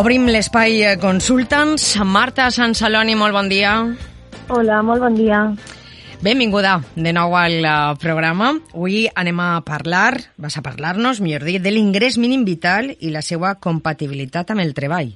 Obrim l'espai eh, Consultants. Marta Sant Celoni, molt bon dia. Hola, molt bon dia. Benvinguda de nou al eh, programa. Avui anem a parlar, vas a parlar-nos, millor dit, de l'ingrés mínim vital i la seva compatibilitat amb el treball.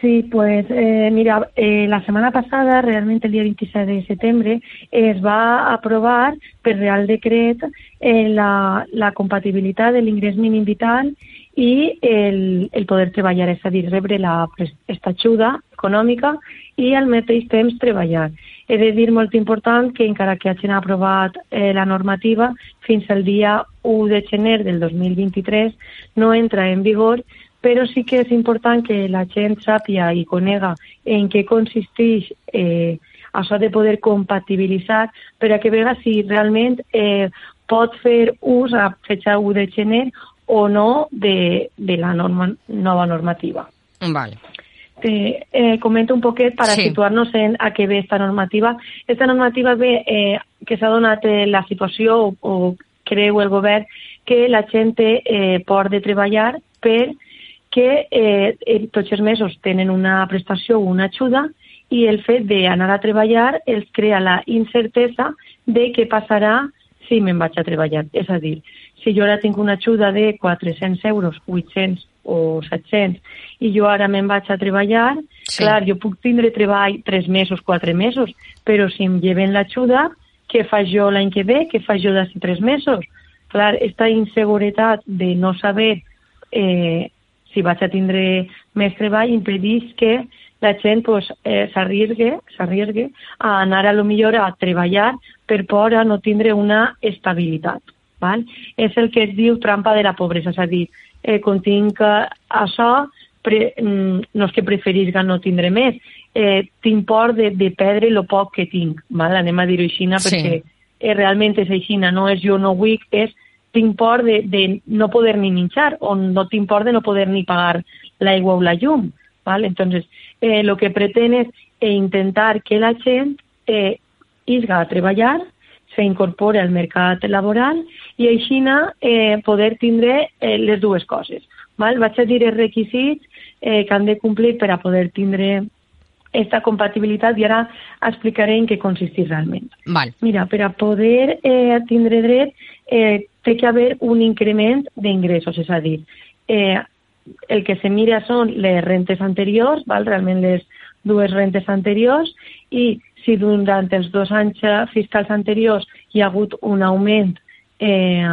Sí, pues eh, mira, eh, la semana pasada, realmente el día 26 de septiembre, es va a aprovar per Real Decret eh, la, la compatibilitat de l'ingrés mínim vital i el, el poder treballar, és a dir, rebre la, esta ajuda econòmica i al mateix temps treballar. He de dir molt important que encara que hagin aprovat eh, la normativa, fins al dia 1 de gener del 2023 no entra en vigor però sí que és important que la gent sàpia i conega en què consisteix eh, això de poder compatibilitzar per a que vega si realment eh, pot fer ús a fecha 1 de gener o no de, de la norma, nova normativa. Vale. Te, eh, comento un poquet para sí. situar-nos en a què ve esta normativa. Esta normativa ve eh, que s'ha donat eh, la situació o, o creu el govern que la gent eh, por de treballar per que eh, tots els mesos tenen una prestació o una ajuda i el fet d'anar a treballar els crea la incertesa de què passarà si me'n vaig a treballar. És a dir, si jo ara tinc una ajuda de 400 euros, 800 o 700, i jo ara me'n vaig a treballar, sí. clar, jo puc tindre treball 3 mesos, 4 mesos, però si em lleven l'ajuda, què fa jo l'any que ve? Què fa jo d'ací 3 mesos? Clar, aquesta inseguretat de no saber eh, si vaig a tindre més treball, impedeix que la gent pues, eh, s'arriesgue a anar a lo millor a treballar per por a no tindre una estabilitat. Val? És el que es diu trampa de la pobresa, és a dir, eh, quan tinc això, pre, mm, no és que preferisca no tindre més, eh, tinc por de, de perdre el poc que tinc, val? anem a dir-ho així, sí. perquè eh, realment és així, no és jo no vull, és tinc por de, de no poder ni menjar o no tinc por de no poder ni pagar l'aigua o la llum. ¿Vale? Entonces, eh, lo que pretén es eh, intentar que la gent eh, isga a treballar, se incorpore al mercat laboral i així eh, poder tindre eh, les dues coses. Val? Vaig a dir els requisits eh, que han de complir per a poder tindre esta compatibilitat i ara explicaré en què consisteix realment. Val. Mira, per a poder eh, tindre dret eh, té que haver un increment d'ingressos, és a dir, eh, el que se mira són les rentes anteriors, val? realment les dues rentes anteriors, i si durant els dos anys fiscals anteriors hi ha hagut un augment eh,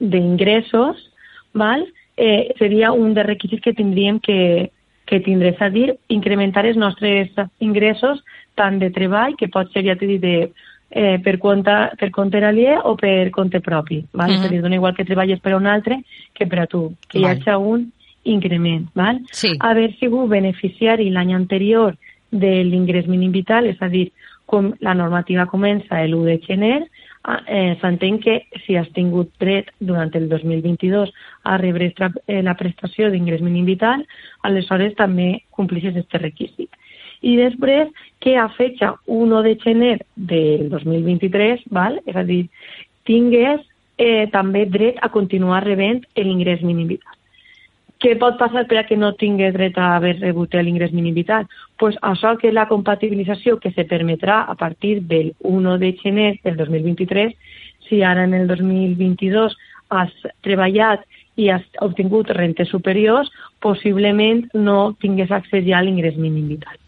d'ingressos, val? Eh, seria un dels requisits que tindríem que, que tindre, és a dir, incrementar els nostres ingressos tant de treball, que pot ser, ja t'he dit, de, eh, per, compte, per compte aliè o per compte propi. Val? És a dir, dona igual que treballes per a un altre que per a tu, que val. hi hagi un increment. Val? Sí. Haver sigut beneficiari l'any anterior de l'ingrés mínim vital, és a dir, com la normativa comença l'1 de gener, eh, s'entén que si has tingut dret durant el 2022 a rebre eh, la prestació d'ingrés mínim vital, aleshores també complixes aquest requisit. I després que a fecha 1 de gener del 2023, val? és a dir, tingués eh, també dret a continuar rebent l'ingrés mínim vital. Què pot passar per a que no tingui dret a haver rebut l'ingrés mínim vital? Pues això que la compatibilització que se permetrà a partir del 1 de gener del 2023, si ara en el 2022 has treballat i has obtingut rentes superiors, possiblement no tingués accés ja a l'ingrés mínim vital.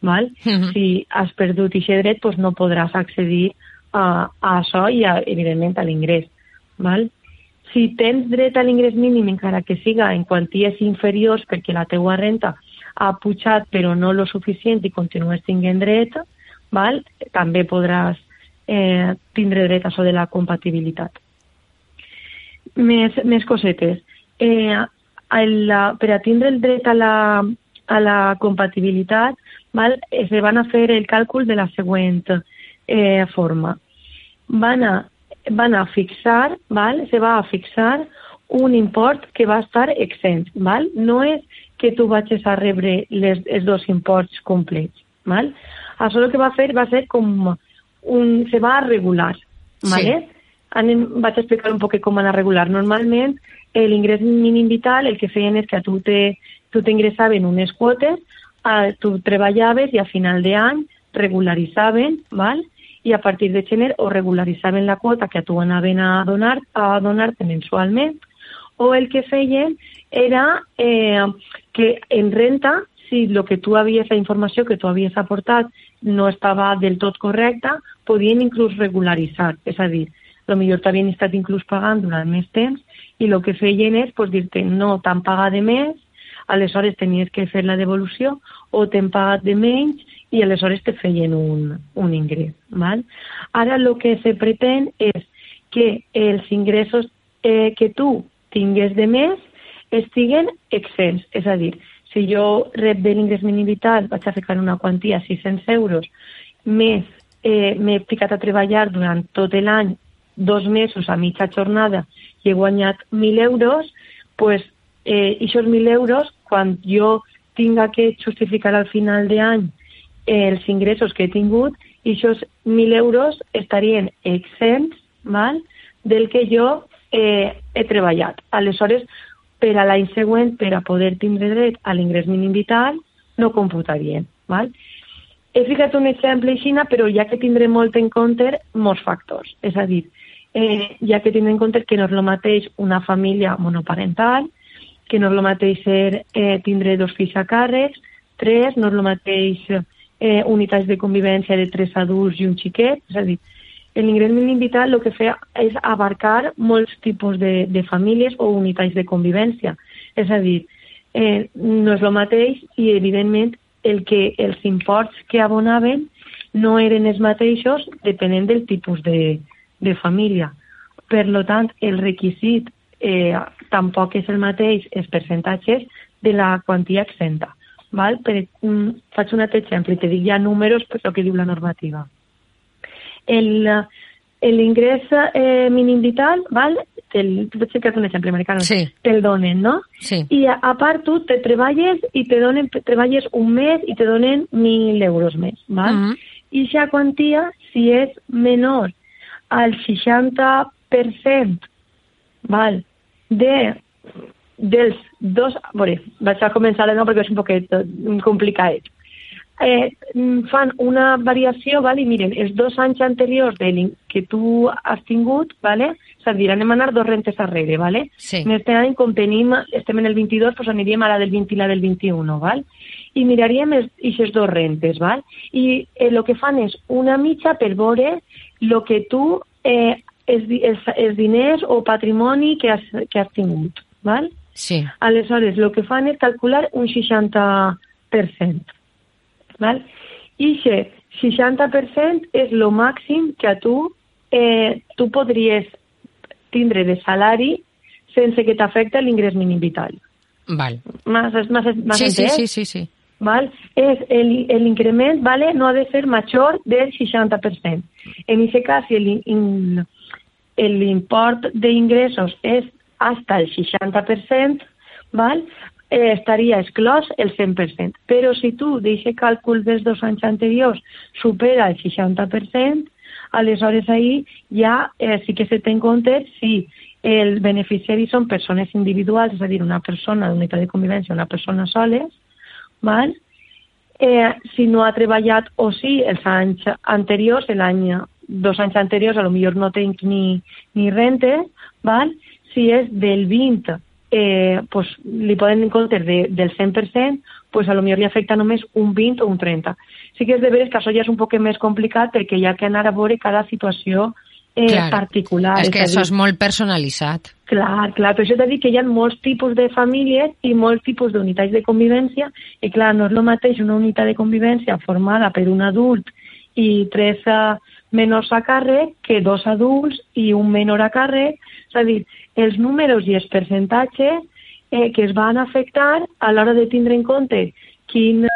Val? Uh -huh. Si has perdut aquest dret, pues no podràs accedir a, a això i, a, evidentment, a l'ingrés. Val? si tens dret a l'ingrés mínim encara que siga en quanties inferiors perquè la teua renta ha pujat però no lo suficient i continues tinguent dret, val? també podràs eh, tindre dret a això de la compatibilitat. Més, més cosetes. Eh, la, per a tindre el dret a la, a la compatibilitat val? Eh, se van a fer el càlcul de la següent eh, forma. Van a van a fixar, ¿vale? se va a fixar un import que va a estar exent. ¿vale? No és que tu vagis a rebre les, els dos imports complets. ¿vale? Això el que va fer va ser com un, se va a regular. ¿vale? Sí. anem, vaig explicar un poc com anar a regular. Normalment, l'ingrés mínim vital el que feien és que a tu t'ingressaven unes quotes, tu treballaves i a final d'any regularitzaven, val? i a partir de gener o regularitzaven la quota que a tu anaven a donar a donar-te mensualment, o el que feien era eh, que en renta, si el que tu havies, la informació que tu havies aportat no estava del tot correcta, podien inclús regularitzar, és a dir, lo millor t'havien estat inclús pagant durant més temps i el que feien és pues, dir-te no t'han pagat de més, aleshores tenies que fer la devolució o t'han pagat de menys i aleshores te feien un, un ingrés. Val? Ara el que se pretén és que els ingressos eh, que tu tingués de més estiguen exempts. És a dir, si jo rep de l'ingrés mínim vital, vaig a ficar una quantia 600 euros, més eh, m'he ficat a treballar durant tot l'any dos mesos a mitja jornada i he guanyat 1.000 euros, pues, eh, aquests 1.000 euros, quan jo tinga que justificar al final d'any eh, els ingressos que he tingut, aquests 1.000 euros estarien exempts val? del que jo eh, he treballat. Aleshores, per a l'any següent, per a poder tindre dret a l'ingrés mínim vital, no computarien. Val? He ficat un exemple així, però ja que tindré molt en compte molts factors. És a dir, eh, ja que tindrem en compte que no és el mateix una família monoparental, que no és el mateix ser, eh, tindre dos fills a càrrecs, tres, no és el mateix eh, unitats de convivència de tres adults i un xiquet, és a dir, l'ingrés mínim vital el que fa és abarcar molts tipus de, de famílies o unitats de convivència. És a dir, eh, no és el mateix i, evidentment, el que els imports que abonaven no eren els mateixos depenent del tipus de, de família. Per lo tant, el requisit eh, tampoc és el mateix els percentatges de la quantia exenta. Val? Per, mm, faig un altre exemple i te dic ja números per el que diu la normativa. El, l'ingrés eh, mínim vital, val? Te'l, tu que un exemple americano, sí. te'l donen, no? Sí. I a, a part tu te treballes i te donen, treballes un mes i te donen 1.000 euros més, val? Uh -huh. I ja quantia, si és menor al 60% val, de, dels dos... Bé, vaig a començar de nou perquè és un poquet complicat. Eh, fan una variació, val, i miren, els dos anys anteriors de que tu has tingut, vale, és a dir, anem a anar dos rentes arrere, vale? Sí. En este any, com tenim, estem en el 22, doncs aniríem a la del 20 i la del 21, val? I miraríem aquestes dos rentes, val? I el eh, que fan és una mitja per veure el que tu eh, els, els, els diners o patrimoni que has, que has tingut. Val? Sí. Aleshores, el que fan és calcular un 60%. Val? I aquest 60% és el màxim que a tu, eh, tu podries tindre de salari sense que t'afecte l'ingrés mínim vital. Val. Más sí, sí, sí, sí, sí. ¿vale? Es el, el increment, ¿vale? No ha de ser mayor del 60%. En ese caso, el, in, el import d'ingressos és hasta el 60%, val? Eh, estaria exclòs el 100%. Però si tu d'aquest càlcul dels dos anys anteriors supera el 60%, aleshores ahir ja eh, sí que se té en compte si el beneficiari són persones individuals, és a dir, una persona d'unitat de convivència, una persona soles, val? Eh, si no ha treballat o sí els anys anteriors, l'any dos anys anteriors a lo millor no tenc ni, ni rente, val? si és del 20 eh, pues, li poden en compte de, del 100%, pues a lo millor li afecta només un 20 o un 30. Sí que és de veres que això ja és un poc més complicat perquè hi ha que anar a veure cada situació eh, clar. particular. És que és això és molt personalitzat. Clar, clar, però això t'ha dit que hi ha molts tipus de famílies i molts tipus d'unitats de convivència i clar, no és el mateix una unitat de convivència formada per un adult i tres uh, menors a càrrec que dos adults i un menor a càrrec. És a dir, els números i els percentatges eh, que es van afectar a l'hora de tindre en compte quin,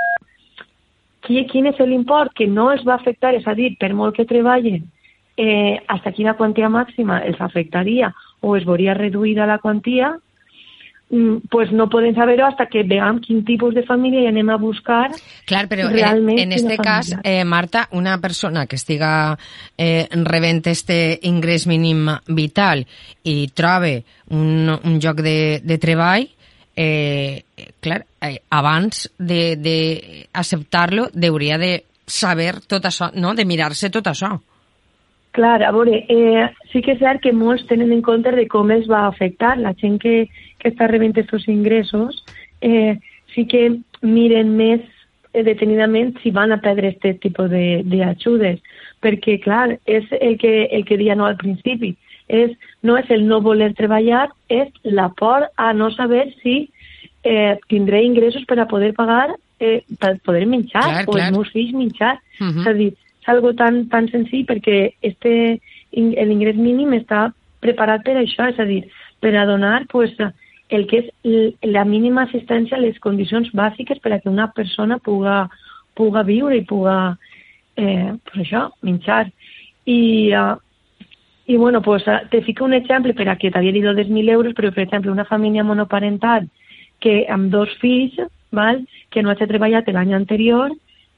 qui, quin és l'import que no els va afectar, és a dir, per molt que treballen, eh, hasta quina quantia màxima els afectaria o es veuria reduïda la quantia, pues no poden saber-ho hasta que veiem quin tipus de família i anem a buscar Clar, però realment en, en este cas, eh, Marta, una persona que estiga eh, rebent este ingrés mínim vital i trobe un, un lloc de, de treball, eh, clar, eh, abans d'acceptar-lo hauria de saber tot això, no? de mirar-se tot això. Clar, a veure, eh, sí que és cert que molts tenen en compte de com es va afectar. La gent que, que està rebent aquests ingressos eh, sí que miren més eh, detenidament si van a perdre aquest tipus d'ajudes, perquè, clar, és el que, el que deia no al principi, és, no és el no voler treballar, és la por a no saber si eh, tindré ingressos per a poder pagar, eh, per poder menjar, clar, o clar. els meus fills menjar. Uh -huh. És a dir, és algo tan, tan senzill perquè este, l'ingrés mínim està preparat per això, és a dir, per a donar pues, el que és la mínima assistència a les condicions bàsiques per a que una persona puga, puga viure i puga, eh, pues això, menjar. I, uh, i bueno, pues, te fico un exemple per a que t'havia dit dels 1.000 euros, però, per exemple, una família monoparental que amb dos fills, val, que no hagi treballat l'any anterior,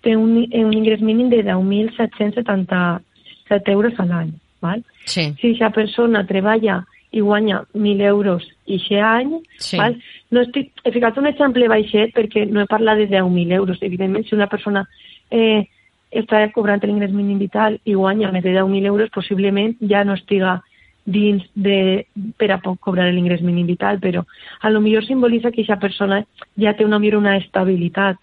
té un, un ingrés mínim de 10.777 euros a l'any. Val? Sí. Si aquesta persona treballa i guanya 1.000 euros i aquest any, sí. val? No estic, he ficat un exemple baixet perquè no he parlat de 10.000 euros. Evidentment, si una persona eh, està cobrant l'ingrés mínim vital i guanya més de 10.000 euros, possiblement ja no estiga dins de, per a poc cobrar l'ingrés mínim vital, però a lo millor simbolitza que aquesta persona ja té una, una estabilitat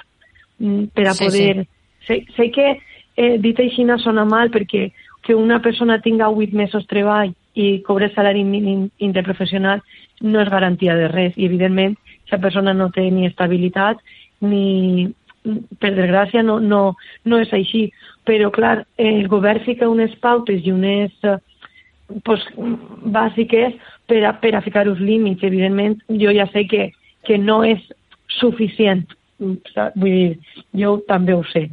per a sí, poder... Sí. Sé, sé que eh, dit així no sona mal perquè que una persona tinga 8 mesos treball i cobre salari mínim interprofessional no és garantia de res. I evidentment aquesta persona no té ni estabilitat ni per desgràcia no, no, no és així. Però clar, el govern fica unes pautes i unes eh, pues, bàsiques per a, per a ficar uns límits. Evidentment jo ja sé que, que no és suficient vull dir, jo també ho sé.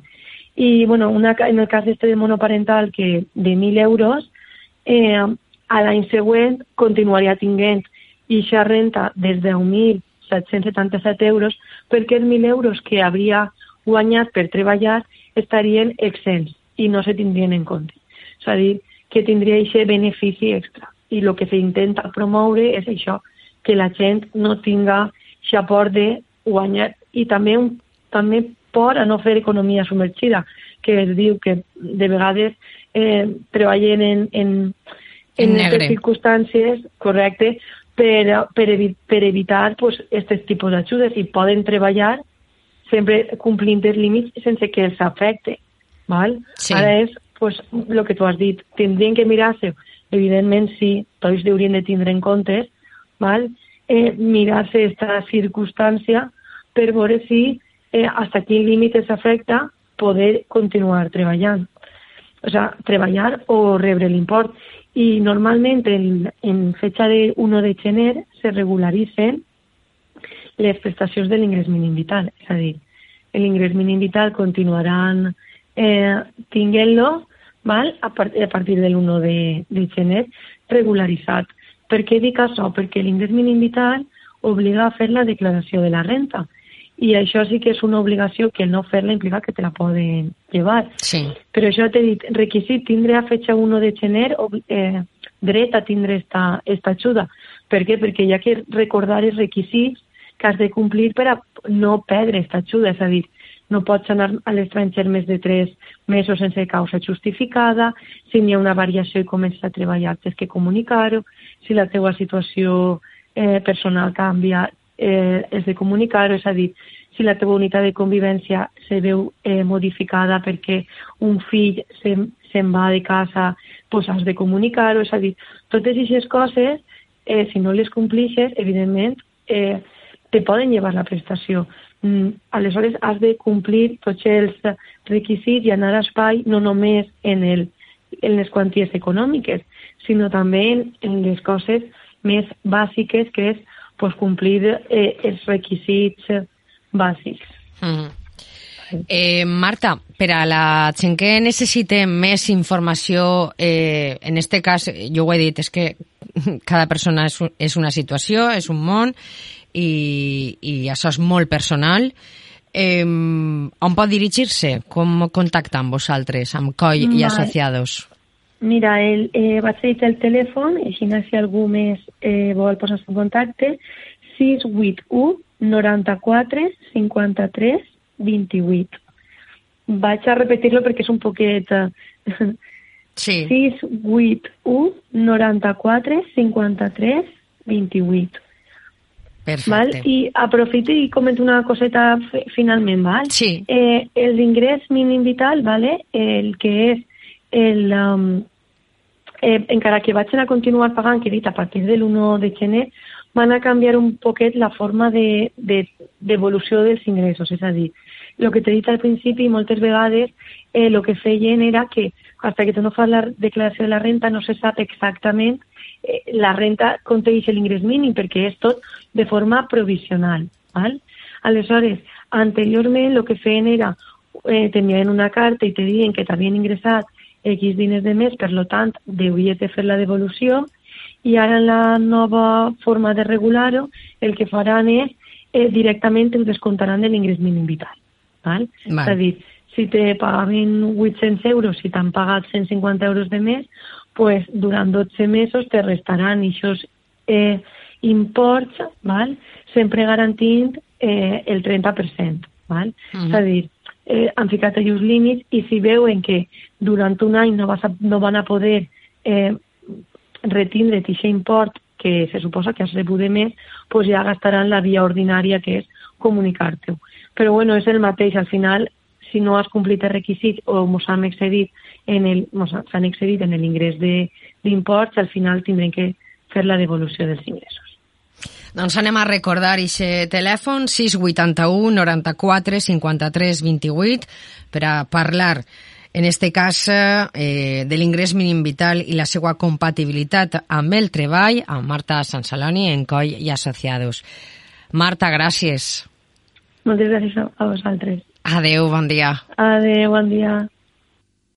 I, bueno, una, en el cas este de monoparental, que de 1.000 euros, eh, a l'any següent continuaria tinguent ixa renta des de 1.777 euros perquè els 1.000 euros que hauria guanyat per treballar estarien exents i no se tindrien en compte. És a dir, que tindria aquest benefici extra. I el que s'intenta promoure és això, que la gent no tinga aquest aport de guanyar i també, un, també por a no fer economia submergida, que es diu que de vegades eh, treballen en, en, en, en circumstàncies, correcte, per, per, evi per evitar pues, aquest tipus d'ajudes i poden treballar sempre complint els límits sense que els afecte. Val? Sí. Ara és pues, el que tu has dit, tindrien que mirar-se, evidentment sí, tots haurien de tindre en compte, val? Eh, mirar-se aquesta circumstància per veure si eh, hasta quin límit s'afecta poder continuar treballant. O sea, treballar o rebre l'import. I normalment en, en fecha de 1 de gener se regularitzen les prestacions de l'ingrés mínim vital. És a dir, l'ingrés mínim vital continuaran eh, tinguent-lo val? A, part, a partir del 1 de, de gener regularitzat. Per què dic això? Perquè l'ingrés mínim vital obliga a fer la declaració de la renta i això sí que és una obligació que no fer-la implica que te la poden llevar. Sí. Però això t'he dit, requisit tindre a fecha 1 de gener o, eh, dret a tindre esta, esta ajuda. Per què? Perquè hi ha que recordar els requisits que has de complir per a no perdre aquesta ajuda, és a dir, no pots anar a l'estranger més de 3 mesos sense causa justificada, si n'hi ha una variació i comences a treballar tens que comunicar-ho, si la teva situació eh, personal canvia eh, és de comunicar, és a dir, si la teva unitat de convivència se veu eh, modificada perquè un fill se'n se va de casa, pues has de comunicar-ho, és a dir, totes aquestes coses, eh, si no les complixes, evidentment, eh, te poden llevar la prestació. Mm, aleshores, has de complir tots els requisits i anar a espai no només en, el, en les quanties econòmiques, sinó també en les coses més bàsiques, que és pues, complir eh, els requisits bàsics. Mm -hmm. Eh, Marta, per a la gent que necessite més informació, eh, en este cas, jo ho he dit, és que cada persona és, és una situació, és un món, i, i això és molt personal. Eh, on pot dirigir-se? Com contactar amb vosaltres, amb COI i associados? Mira, el, eh, vaig el telèfon, i si si algú més eh, vol posar-se en contacte, 681 94 53 28. Vaig a repetir-lo perquè és un poquet... Eh, sí. 681 94 53 28. Perfecte. Val? I aprofito i comento una coseta finalment, val? Sí. Eh, el d'ingrés mínim vital, vale? el que és el... Um, eh, encara que vaig a continuar pagant, que he dit, a partir de l'1 de gener, van a canviar un poquet la forma d'evolució de, de, dels ingressos. És a dir, el que t'he dit al principi, moltes vegades el eh, que feien era que fins que tu no fas la declaració de la renta no se sap exactament eh, la renta conteix l'ingrés mínim perquè és tot de forma provisional. Val? Aleshores, anteriorment el que feien era eh, t'enviaven una carta i te diuen que t'havien ingressat X diners de mes, per lo tant, deuries de fer la devolució i ara en la nova forma de regular-ho el que faran és eh, directament ho descomptaran de l'ingrés mínim vital. Val? Val. És a dir, si te pagaven 800 euros, si t'han pagat 150 euros de mes, pues durant 12 mesos te restaran aquests eh, imports, val? sempre garantint eh, el 30%. Val? Uh -huh. És a dir, eh, han ficat els límits i si veuen que durant un any no, vas a, no van a poder eh, retindre aquest import que se suposa que has rebut de més, pues ja gastaran la via ordinària que és comunicar-te-ho. Però bueno, és el mateix, al final, si no has complit els requisits o mos han excedit en el, s'han excedit en l'ingrés d'imports, al final tindrem que fer la devolució dels ingressos. Doncs anem a recordar aquest telèfon 681 94 53 28 per a parlar en este cas eh, de l'ingrés mínim vital i la seva compatibilitat amb el treball amb Marta Sansaloni en COI i Associados. Marta, gràcies. Moltes gràcies a vosaltres. Adeu, bon dia. Adeu, bon dia.